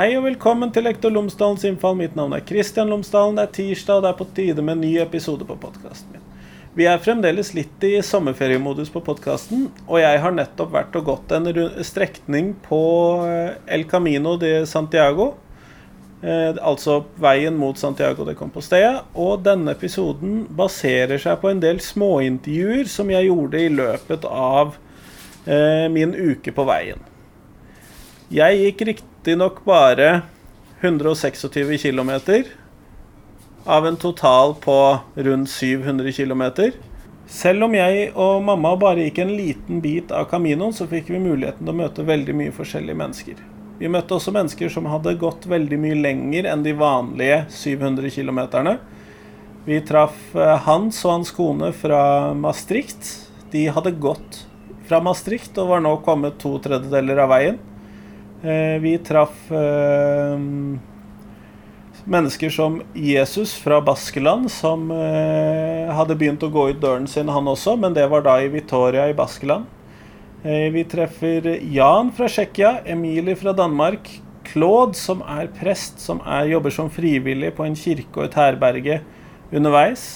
Hei og velkommen til Lektor Lomsdalens innfall. Mitt navn er Kristian Lomsdalen. Det er tirsdag, og det er på tide med en ny episode på podkasten min. Vi er fremdeles litt i sommerferiemodus på podkasten, og jeg har nettopp vært og gått en strekning på eh, El Camino de Santiago. Eh, altså veien mot Santiago de Compostela. Og denne episoden baserer seg på en del småintervjuer som jeg gjorde i løpet av eh, min uke på veien. Jeg gikk riktignok bare 126 km av en total på rundt 700 km. Selv om jeg og mamma bare gikk en liten bit av Caminoen, så fikk vi muligheten til å møte veldig mye forskjellige mennesker. Vi møtte også mennesker som hadde gått veldig mye lenger enn de vanlige 700 km. Vi traff eh, Hans og hans kone fra Maastricht. De hadde gått fra Maastricht og var nå kommet to tredjedeler av veien. Eh, vi traff eh, mennesker som Jesus fra Baskeland, som eh, hadde begynt å gå ut døren sin, han også, men det var da i Vitoria i Baskeland. Vi treffer Jan fra Tsjekkia, Emilie fra Danmark, Claude, som er prest, som er, jobber som frivillig på en kirke og et herberge underveis.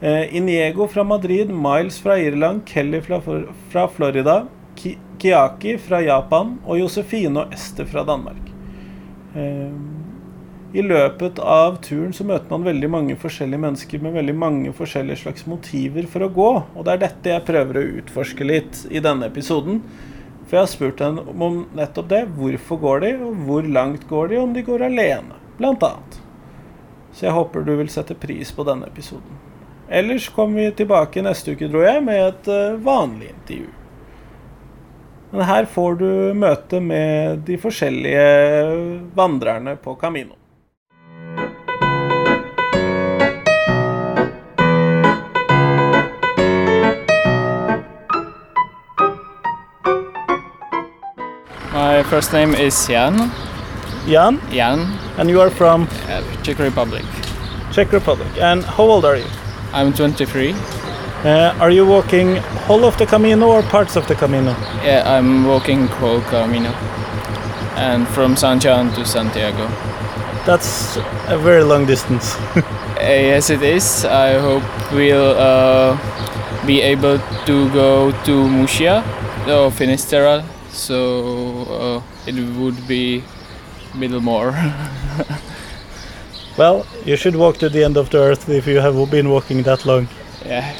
Iniego fra Madrid, Miles fra Irland, Kelly fra, fra Florida, Kiaki fra Japan og Josefine og Ester fra Danmark. Ehm, I løpet av turen så møter man veldig mange forskjellige mennesker med veldig mange forskjellige slags motiver for å gå, og det er dette jeg prøver å utforske litt i denne episoden. For jeg har spurt henne om nettopp det. Hvorfor går de, og hvor langt går de, om de går alene, blant annet. Så jeg håper du vil sette pris på denne episoden. Ellers kommer vi tilbake neste uke, tror jeg, med et eh, vanlig intervju. Men her får du møte med de forskjellige vandrerne på Camino. My first name is Jan. Jan? Jan. And you are from? Uh, Czech Republic. Czech Republic. And how old are you? I'm 23. Uh, are you walking whole of the Camino or parts of the Camino? Yeah, I'm walking whole Camino, and from San Juan to Santiago. That's a very long distance. uh, yes, it is. I hope we'll uh, be able to go to Musia or Finisterre, so uh, it would be a little more. well, you should walk to the end of the earth if you have been walking that long. Yeah.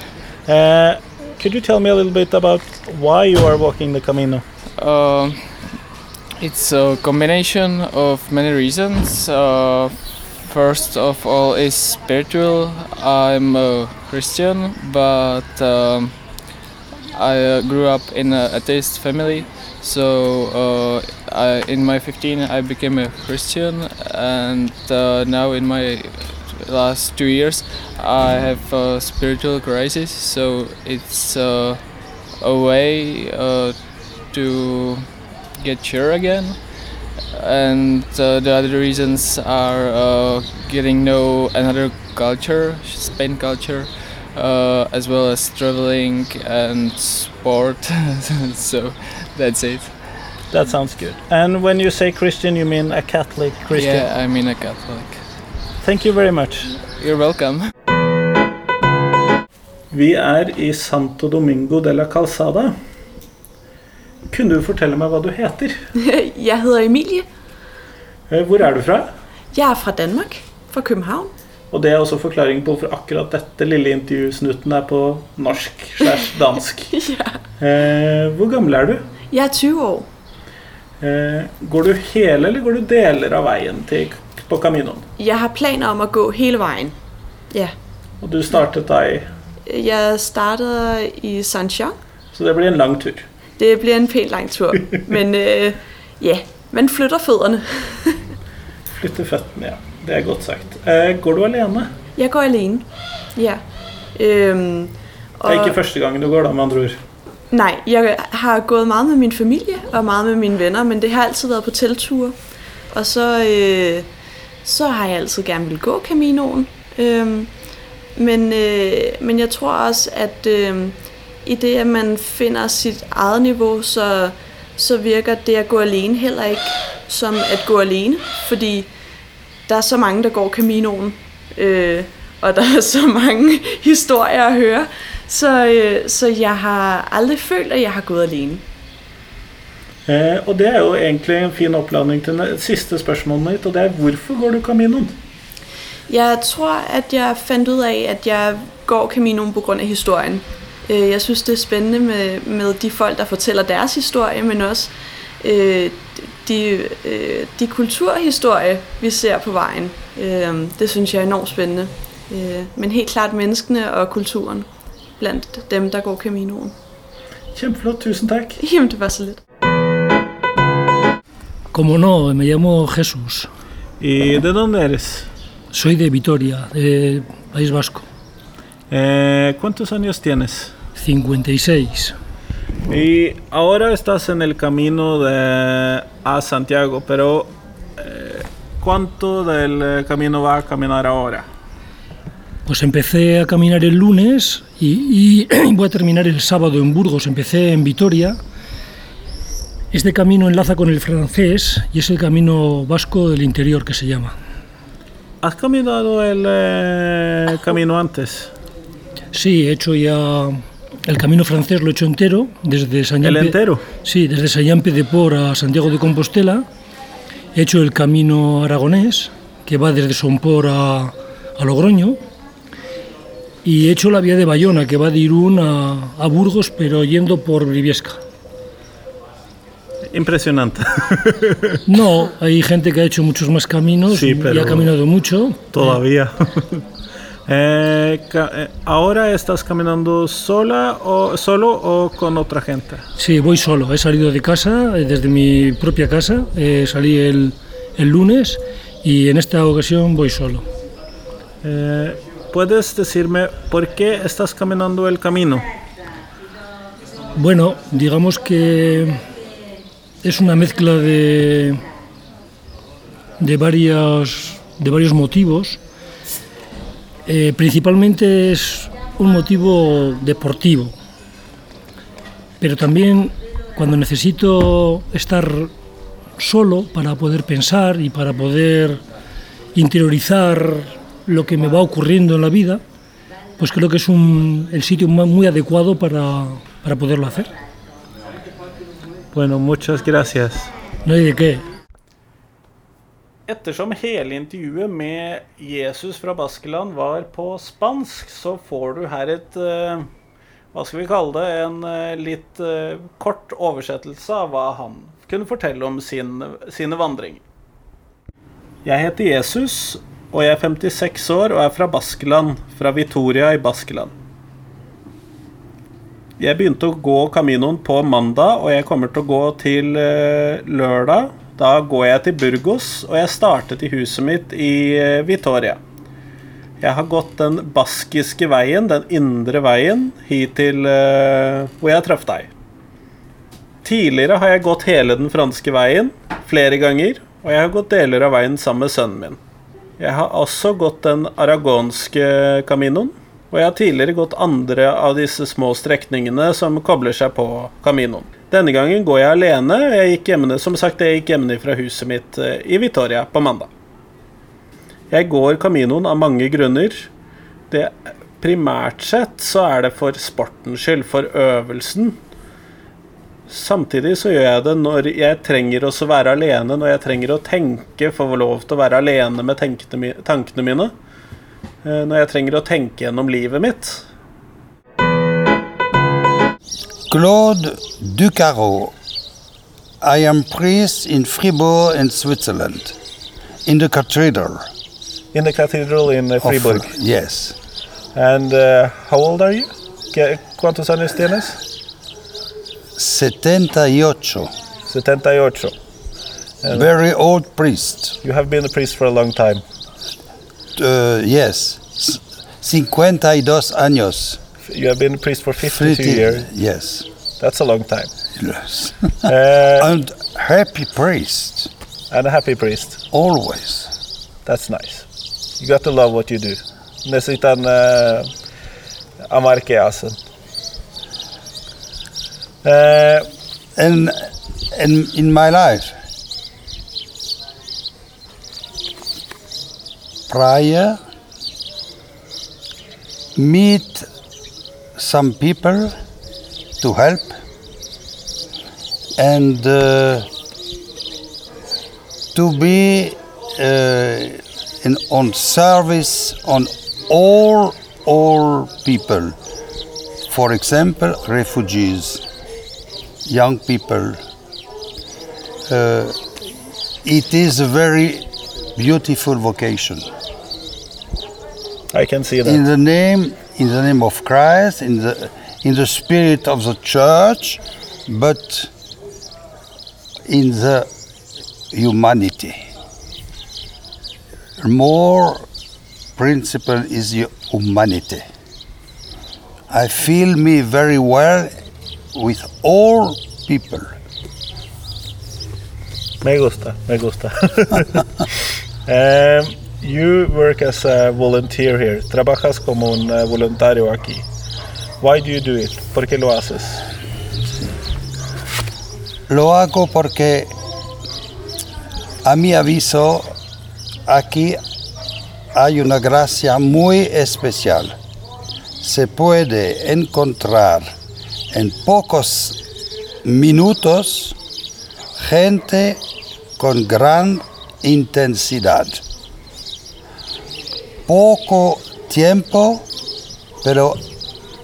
Uh, could you tell me a little bit about why you are walking the Camino? Uh, it's a combination of many reasons. Uh, first of all, is spiritual. I'm a Christian, but um, I uh, grew up in an atheist family. So uh, I, in my 15, I became a Christian, and uh, now in my last two years I have a spiritual crisis so it's uh, a way uh, to get sure again. And uh, the other reasons are uh, getting know another culture Spain culture uh, as well as traveling and sport. So that's it. That sounds good. And when you say Christian you mean a Catholic Christian? Yeah I mean a Catholic Thank you very much. You're welcome. Vi er i Santo Domingo de la Calzada. Kunne du fortelle meg hva du heter? Jeg heter Emilie. Eh, hvor er du fra? Jeg er fra Danmark. Fra København. Og det er også forklaringen på hvorfor akkurat dette lille intervjusnutten er på norsk slash dansk. ja. Eh, hvor gammel er du? Jeg er 20 år. Går du hele eller går du deler av veien til på Caminoen? Jeg har planer om å gå hele veien. Ja. Og du startet da i Jeg startet i Saint-Jean. Så det blir en lang tur? Det blir en pent lang tur. Men uh, ja, man flytter føttene. flytter føttene, ja. Det er godt sagt. Uh, går du alene? Jeg går alene, ja. Um, og... Det er ikke første gangen du går, da, med andre ord? Nei, jeg har gått mye med min familie og mye med mine venner, men det har alltid vært på teltturer. Og så, øh, så har jeg altid gerne vil gå Caminoen. Øhm, men, øh, men jeg tror også, at øh, i det, at man finder sit eget niveau, så, så virker det at gå alene heller ikke som at gå alene, fordi der er så mange, der går Caminoen, øh, og der er så mange historier at høre, så, øh, så jeg har aldrig følt, at jeg har gået alene. Eh, og det er jo egentlig en fin oppladning til det siste spørsmålet mitt, og det er hvorfor går du Caminoen? Jeg tror, at jeg fant ut av at jeg går Caminoen af historien. Øh, Jeg synes, det er spennende med, med de folk, der forteller deres historie, men også øh, de, øh, de kulturhistorie, vi ser på veien. Øh, det synes jeg er enormt spennende. Men helt klart menneskene og kulturen blant dem, der går Caminoen. Kjempeflott. Tusen takk. Jamen, det var så lidt. Como no, me llamo Jesús. ¿Y de dónde eres? Soy de Vitoria, de País Vasco. Eh, ¿Cuántos años tienes? 56. Y ahora estás en el camino de a Santiago, pero eh, ¿cuánto del eh, camino va a caminar ahora? Pues empecé a caminar el lunes y, y voy a terminar el sábado en Burgos. Empecé en Vitoria. Este camino enlaza con el francés y es el camino vasco del interior que se llama. ¿Has caminado el eh, camino antes? Sí, he hecho ya el camino francés, lo he hecho entero, desde San ¿El entero? Sí, desde Sayampe de Por a Santiago de Compostela. He hecho el camino aragonés, que va desde Sompor a, a Logroño. Y he hecho la vía de Bayona, que va de Irún a, a Burgos, pero yendo por Briviesca. Impresionante. No, hay gente que ha hecho muchos más caminos Sí, y ha caminado mucho. Todavía. Eh, eh, ¿Ahora estás caminando sola o solo o con otra gente? Sí, voy solo. He salido de casa, eh, desde mi propia casa. eh, salí el, el lunes y en esta ocasión voy solo. Eh, ¿Puedes decirme por qué estás caminando el camino? Bueno, digamos que es una mezcla de, de, varias, de varios motivos. Eh, principalmente es un motivo deportivo, pero también cuando necesito estar solo para poder pensar y para poder interiorizar lo que me va ocurriendo en la vida, pues creo que es un, el sitio mu- muy adecuado para, para poderlo hacer. Bueno, muchas gracias. No hay de qué. Ettersom hele intervjuet med Jesus fra Baskeland var på spansk, så får du her et eh, Hva skal vi kalle det? En eh, litt eh, kort oversettelse av hva han kunne fortelle om sin, sine vandringer. Jeg heter Jesus, og jeg er 56 år og er fra Baskeland, fra Vitoria i Baskeland. Jeg begynte å gå Caminoen på mandag, og jeg kommer til å gå til eh, lørdag. Da går jeg til Burgos, og jeg startet i huset mitt i eh, Vitoria. Jeg har gått den baskiske veien, den indre veien, hit til uh, hvor jeg traff deg. Tidligere har jeg gått hele den franske veien, flere ganger, og jeg har gått deler av veien sammen med sønnen min. Jeg har også gått den aragonske caminoen, og jeg har tidligere gått andre av disse små strekningene som kobler seg på caminoen. Denne gangen går jeg alene. Jeg gikk hjemme, som sagt, jeg gikk hjemme fra huset mitt eh, i Vitoria på mandag. Jeg går Caminoen av mange grunner. Det, primært sett så er det for sportens skyld, for øvelsen. Samtidig så gjør jeg det når jeg trenger også være alene, når jeg trenger å tenke, få lov til å være alene med tankene mine. Eh, Når jeg trenger å tenke gjennom livet mitt. Claude Ducaro. I am priest in Fribourg in Switzerland, in the cathedral. In the cathedral in of- yes. And uh, how old are you? ¿Cuántos años tienes? 78. 78. Very old priest. You have been a priest for a long time. Uh, yes. S- 52 años. You have been a priest for 52 50 years. Yes. That's a long time. yes. Uh, and happy priest. and a happy priest. Always. That's nice. You got to love what you do. Necesitan uh, amar que. Uh, And, and in my life, prayer, meet some people to help, and uh, to be uh, in, on service on all all people. For example, refugees, young people. Uh, it is a very beautiful vocation. I can see that. In the name, in the name of Christ, in the in the spirit of the church, but in the humanity. More principle is the humanity. I feel me very well with all people. Me gusta, me gusta. um, you work as a volunteer here. Trabajas como un eh, voluntario aquí. Why do you do it? ¿Por qué lo haces? Lo hago porque a mi aviso aquí hay una gracia muy especial. Se puede encontrar en pocos minutos gente con gran intensidad. Poco tiempo, pero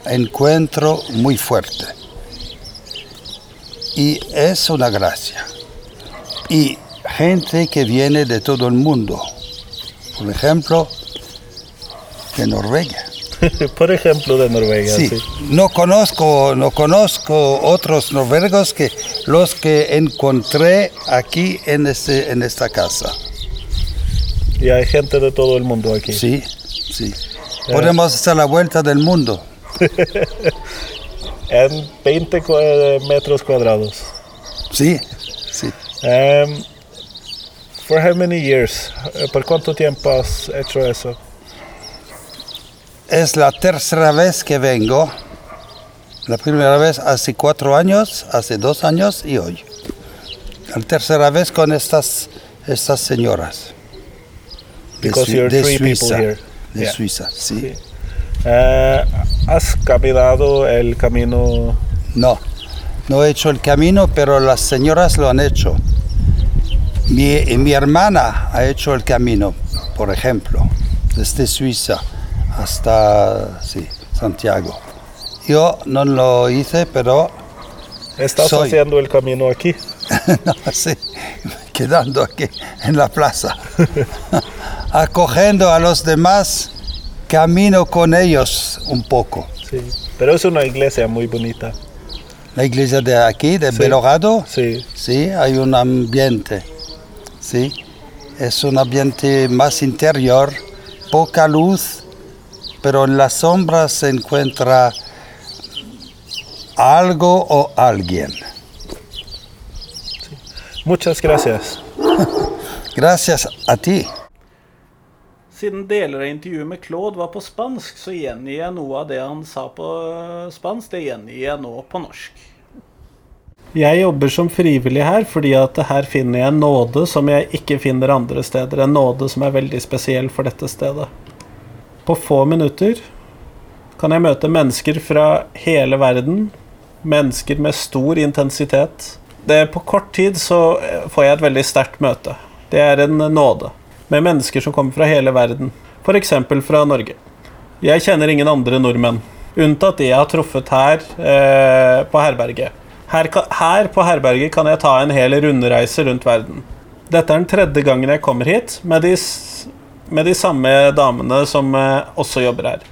encuentro muy fuerte. Y es una gracia. Y gente que viene de todo el mundo. Por ejemplo, de Noruega. Por ejemplo, de Noruega. Sí, sí. no conozco, no conozco otros noruegos que los que encontré aquí en, este, en esta casa. Y hay gente de todo el mundo aquí. Sí, sí. Podemos hacer la vuelta del mundo. En 20 cua- metros cuadrados. Sí, sí. Um, for how many years? Eh, ¿Por cuánto tiempo has hecho eso? Es la tercera vez que vengo. La primera vez hace cuatro años, hace dos años y hoy. La tercera vez con estas, estas señoras. Because you're de three people Suiza. here. De Yeah. Suiza, sí. Sí. Eh, ¿Has caminado el camino? No, no he hecho el camino, pero las señoras lo han hecho. Mi, mi hermana ha hecho el camino, por ejemplo, desde Suiza hasta sí, Santiago. Yo no lo hice, pero ¿Estás Soy. haciendo el camino aquí? no, sí, quedando aquí en la plaza, acogiendo a los demás, camino con ellos un poco. Sí. Pero es una iglesia muy bonita. La iglesia de aquí, de Sí. Belorado, Sí. Sí, hay un ambiente. Sí, es un ambiente más interior, poca luz, pero en las sombras se encuentra algo o alguien. Muchas gracias. Gracias a ti. Siden deler av intervjuet med Claude var på spansk, så gjengir jeg noe av det han sa på øh, spansk. Det gjengir jeg nå på norsk. Jeg jobber som frivillig her fordi at her finner jeg en nåde som jeg ikke finner andre steder. En nåde som er veldig spesiell for dette stedet. På få minutter kan jeg møte mennesker fra hele verden. Mennesker med stor intensitet. Det, på kort tid så eh, får jeg et veldig sterkt møte. Det er en nåde med mennesker som kommer fra hele verden, f.eks. fra Norge. Jeg kjenner ingen andre nordmenn, unntatt de jeg har truffet her eh, på herberget. Her, her på herberget kan jeg ta en hel rundreise rundt verden. Dette er den tredje gangen jeg kommer hit med de, med de samme damene som eh, også jobber her.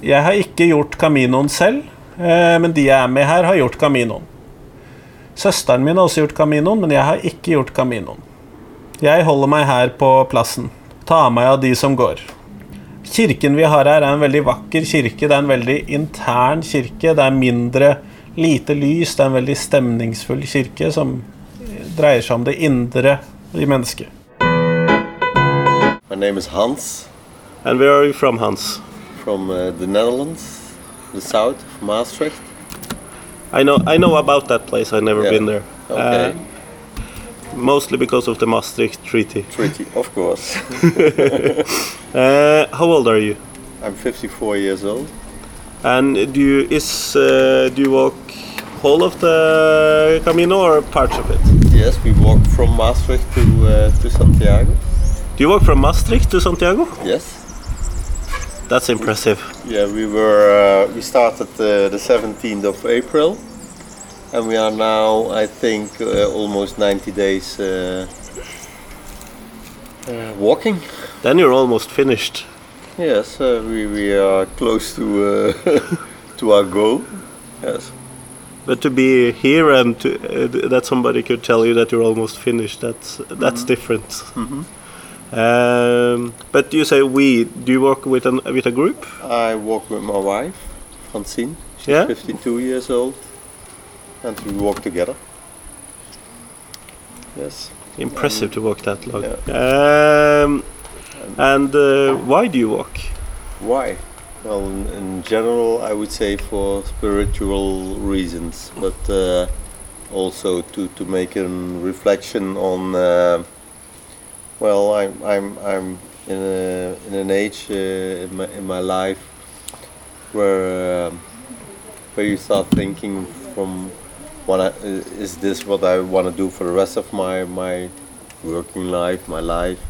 Jeg har ikke gjort Caminoen selv, eh, men de jeg er med her, har gjort Caminoen. Søsteren min har også gjort Caminoen, men jeg har ikke gjort Caminoen. Jeg holder meg her på plassen. Tar meg av de som går. Kirken vi har her, er en veldig vakker kirke. Det er en veldig intern kirke. Det er mindre lite lys. Det er en veldig stemningsfull kirke som dreier seg om det indre i mennesket. My name is Hans And where are you from, Hans? from uh, the Netherlands, the south of Maastricht. I know, I know about that place. I've never Yeah. been there. Okay. Uh, mostly because of the Maastricht Treaty. Treaty, of course. Uh, how old are you? I'm 54 years old. And do you is uh, do you walk whole of the Camino or parts of it? Yes, we walked from Maastricht to uh, to Santiago. Do you walk from Maastricht to Santiago? Yes. That's impressive. Yeah, we were. Uh, we started uh, the 17th of April, and we are now, I think, uh, almost 90 days uh, uh, walking. Then you're almost finished. Yes, uh, we we are close to uh, to our goal. Yes. But to be here and to, uh, that somebody could tell you that you're almost finished, that's that's different. Um, but you say we. Do you work with an with a group? I walk with my wife, Francine. She's Yeah? 52 years old, and we walk together. Yes. Impressive to walk that long. Um, and uh, why do you walk? Why? Well, in, in general, I would say for spiritual reasons, but uh, also to, to make a reflection on. Uh, well, I'm I'm I'm in a in an age uh, in my in my life where um, where you start thinking from what I, is this what I want to do for the rest of my my working life, my life,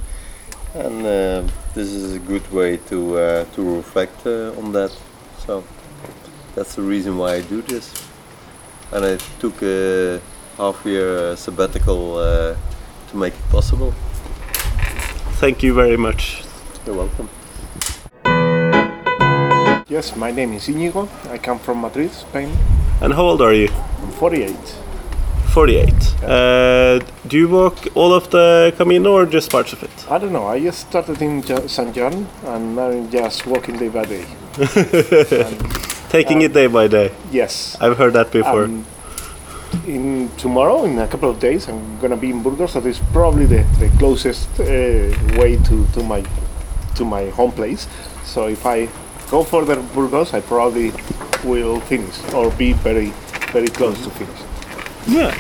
and uh, this is a good way to uh, to reflect uh, on that. So that's the reason why I do this, and I took a half year uh, sabbatical uh, to make it possible. Thank you very much. You're welcome. Yes, my name is Íñigo. I come from Madrid, Spain. And how old are you? I'm 48. 48. Uh, do you walk all of the Camino or just parts of it? I don't know. I just started in San Juan and now I'm just walking day by day. Taking it day by day. Yes. I've heard that before. Um, in tomorrow, in a couple of days, I'm gonna be in Burgos, so this is probably the, the closest uh, way to, to my to my home place. So if I go further Burgos, I probably will finish or be very very close to finish. yeah.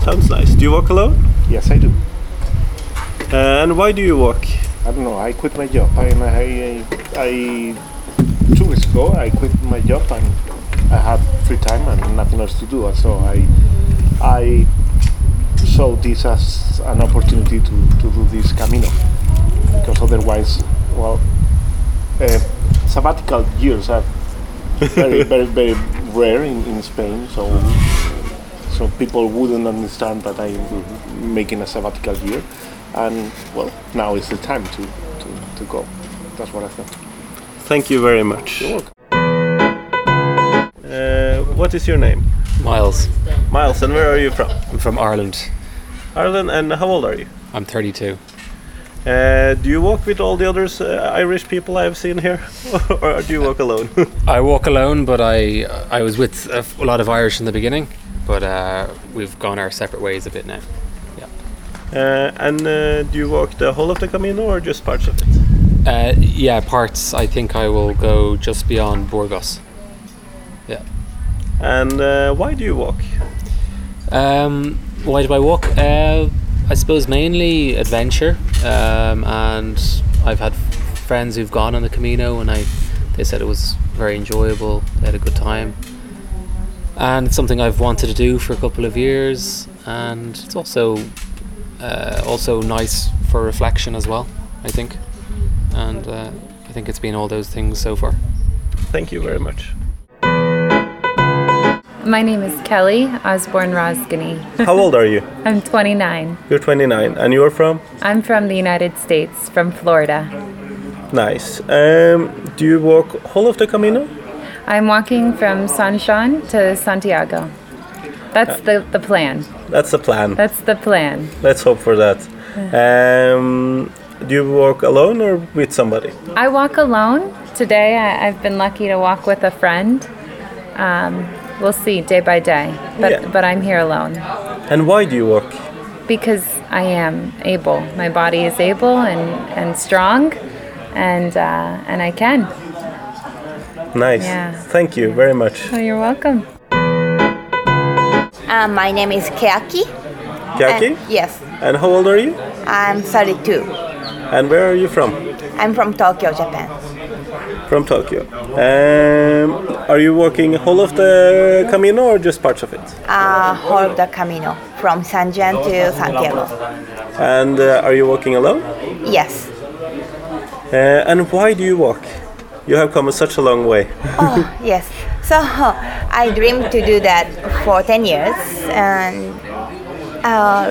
Sounds nice. Do you walk alone? Yes, I do. Uh, and why do you walk? I don't know. I quit my job. I, I, I two weeks ago I quit my job and I had free time and nothing else to do. And so I I saw this as an opportunity to, to do this Camino because otherwise, well, uh, sabbatical years are very very very rare in, in Spain. So so people wouldn't understand that I'm making a sabbatical year. And well, now is the time to, to, to go. That's what I thought. Thank you very much. What is your name? Miles. Miles, and where are you from? I'm from Ireland. Ireland, and how old are you? I'm 32. Uh, do you walk with all the others uh, Irish people I have seen here, or do you walk alone? I walk alone, but I I was with a, lot of Irish in the beginning, but uh, we've gone our separate ways a bit now. uh, and uh, do you walk the whole of the Camino or just parts of it? Uh, yeah, parts. I think I will go just beyond Burgos. And uh, why do you walk? Um, why do I walk? Uh, I suppose mainly adventure, um, and I've had friends who've gone on the Camino, and I they said it was very enjoyable. They had a good time, and it's something I've wanted to do for a couple of years, and it's also uh, also nice for reflection as well. I think, and uh, I think it's been all those things so far. Thank you very much. My name is Kelly. Born Rosgany. How old are you? I'm 29. You're 29, and you're from? I'm from the United States, from Florida. Nice. Um, do you walk whole of the Camino? I'm walking from San Juan to Santiago. That's the, the plan. That's the plan. That's the plan. Let's hope for that. Um, do you walk alone or with somebody? I walk alone. Today I, I've been lucky to walk with a friend. Um, we'll see day by day. But, Yeah. but I'm here alone And why do you walk? because I am able. My body is able and, and strong, and, uh, and I can. Nice. Yeah. Thank you very much. Oh, you're welcome. Uh, my name is Keaki. Jackie? And- yes, And how old are you? I'm 32. And where are you from? I'm from Tokyo, Japan. From Tokyo. Um, are you walking whole of the Camino or just parts of it? Uh, whole of the Camino from San Juan to Santiago. And uh, are you walking alone? Yes. Uh, and why do you walk? You have come such a long way. Oh, yes. So I dreamed to do that for 10 years, and uh,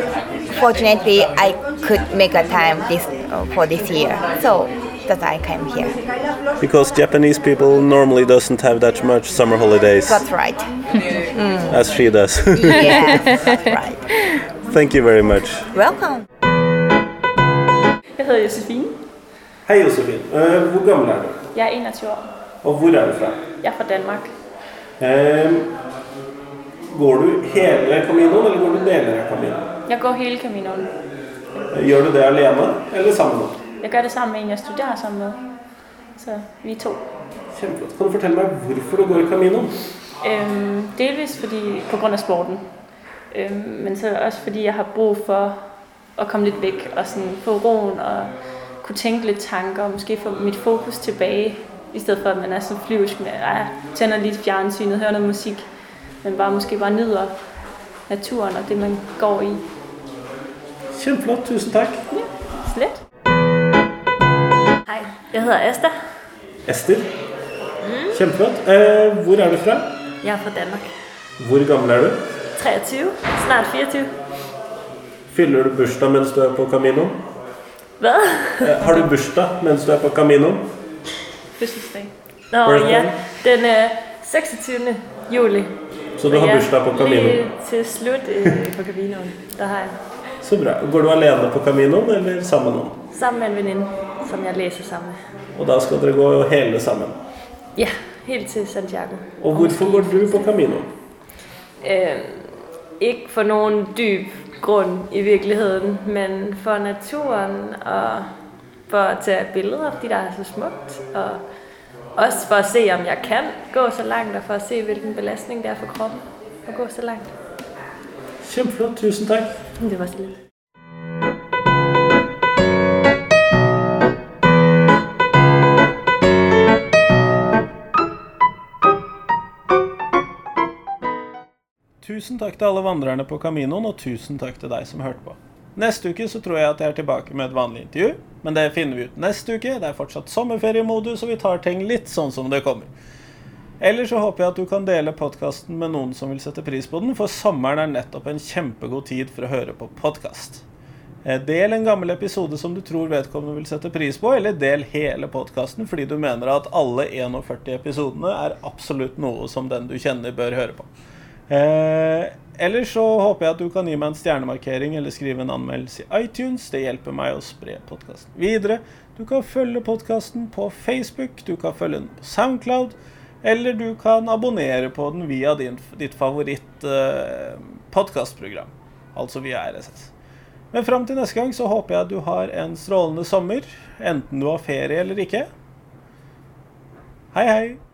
fortunately, I could make a time this uh, for this year. So that I came here. Because Japanese people normally doesn't have that much summer holidays That's right. Mm. as she does. Yes, that's right. Thank you very much. Welcome. Jeg hedder Josefine. Hei, Josefin. Uh, hvor gammel er du? Jeg er 21 år. Og hvor er du fra? Jeg er fra Danmark. Um, går du hele Caminoen, eller går du deler av Caminoen? Jeg går hele Caminoen. Gjør du det alene, eller sammen med noen? Jeg gør det sammen med en, jeg studerer sammen med. Så vi er to. Kjempeflott. Kan du fortelle meg hvorfor du går Caminoen? Øhm, delvis fordi, på grunn av sporten. Øhm, men så også fordi jeg har brug for å komme litt vekk og sådan få roen og kunne tænke litt tanker og måske få mitt fokus tilbake, I stedet for at man er så flyvsk med, at tænder litt fjernsynet, hører noe musikk. Men bare måske bare nyder naturen og det man går i. Kjempeflott. Tusen takk. Slet. Hej, jeg hedder Ester. Ester. Kjempeflott. Eh, hvor er du fra? Jeg er fra Danmark. Hvor gammel er du? 23, snart 24. Fyller du bursdag mens du er på Camino? Hva? Eh, har du bursdag mens du er på Caminoen? Bursdagsdag. Nå Birthday? ja, den øh, 26. juli. Så du har bursdag på Camino? Lige til slut øh, på Caminoen, der har jeg. Så bra. Går du alene på Caminoen, eller sammen med noen? Sammen med en venninne som jeg læser sammen med. Og da skal dere gå hele sammen. Ja, helt til Santiago. Og hvorfor går du på Caminoen? Eh, ikke for noen dyp grunn i virkeligheten, men for naturen og for å ta bilder av de der er så smukt. Og også for å se, om jeg kan gå så langt, og for å se, hvilken belastning det er for kroppen å gå så langt. Kjempeflott. Tusen takk. Det var snill. Tusen takk til alle vandrerne på Caminoen, og tusen takk til deg som hørte på. Neste uke så tror jeg at jeg er tilbake med et vanlig intervju, men det finner vi ut neste uke. Det er fortsatt sommerferiemodus, og vi tar ting litt sånn som det kommer. Eller så håper jeg at du kan dele podkasten med noen som vil sette pris på den, for sommeren er nettopp en kjempegod tid for å høre på podkast. Del en gammel episode som du tror vedkommende vil sette pris på, eller del hele podkasten fordi du mener at alle 41 episodene er absolutt noe som den du kjenner, bør høre på. Eh, eller så håper jeg at du kan gi meg en stjernemarkering eller skrive en anmeldelse i iTunes. Det hjelper meg å spre podkasten videre. Du kan følge podkasten på Facebook, du kan følge den på Soundcloud, eller du kan abonnere på den via din, ditt favoritt eh, altså via RSS. Men fram til neste gang så håper jeg at du har en strålende sommer, enten du har ferie eller ikke. Hei, hei.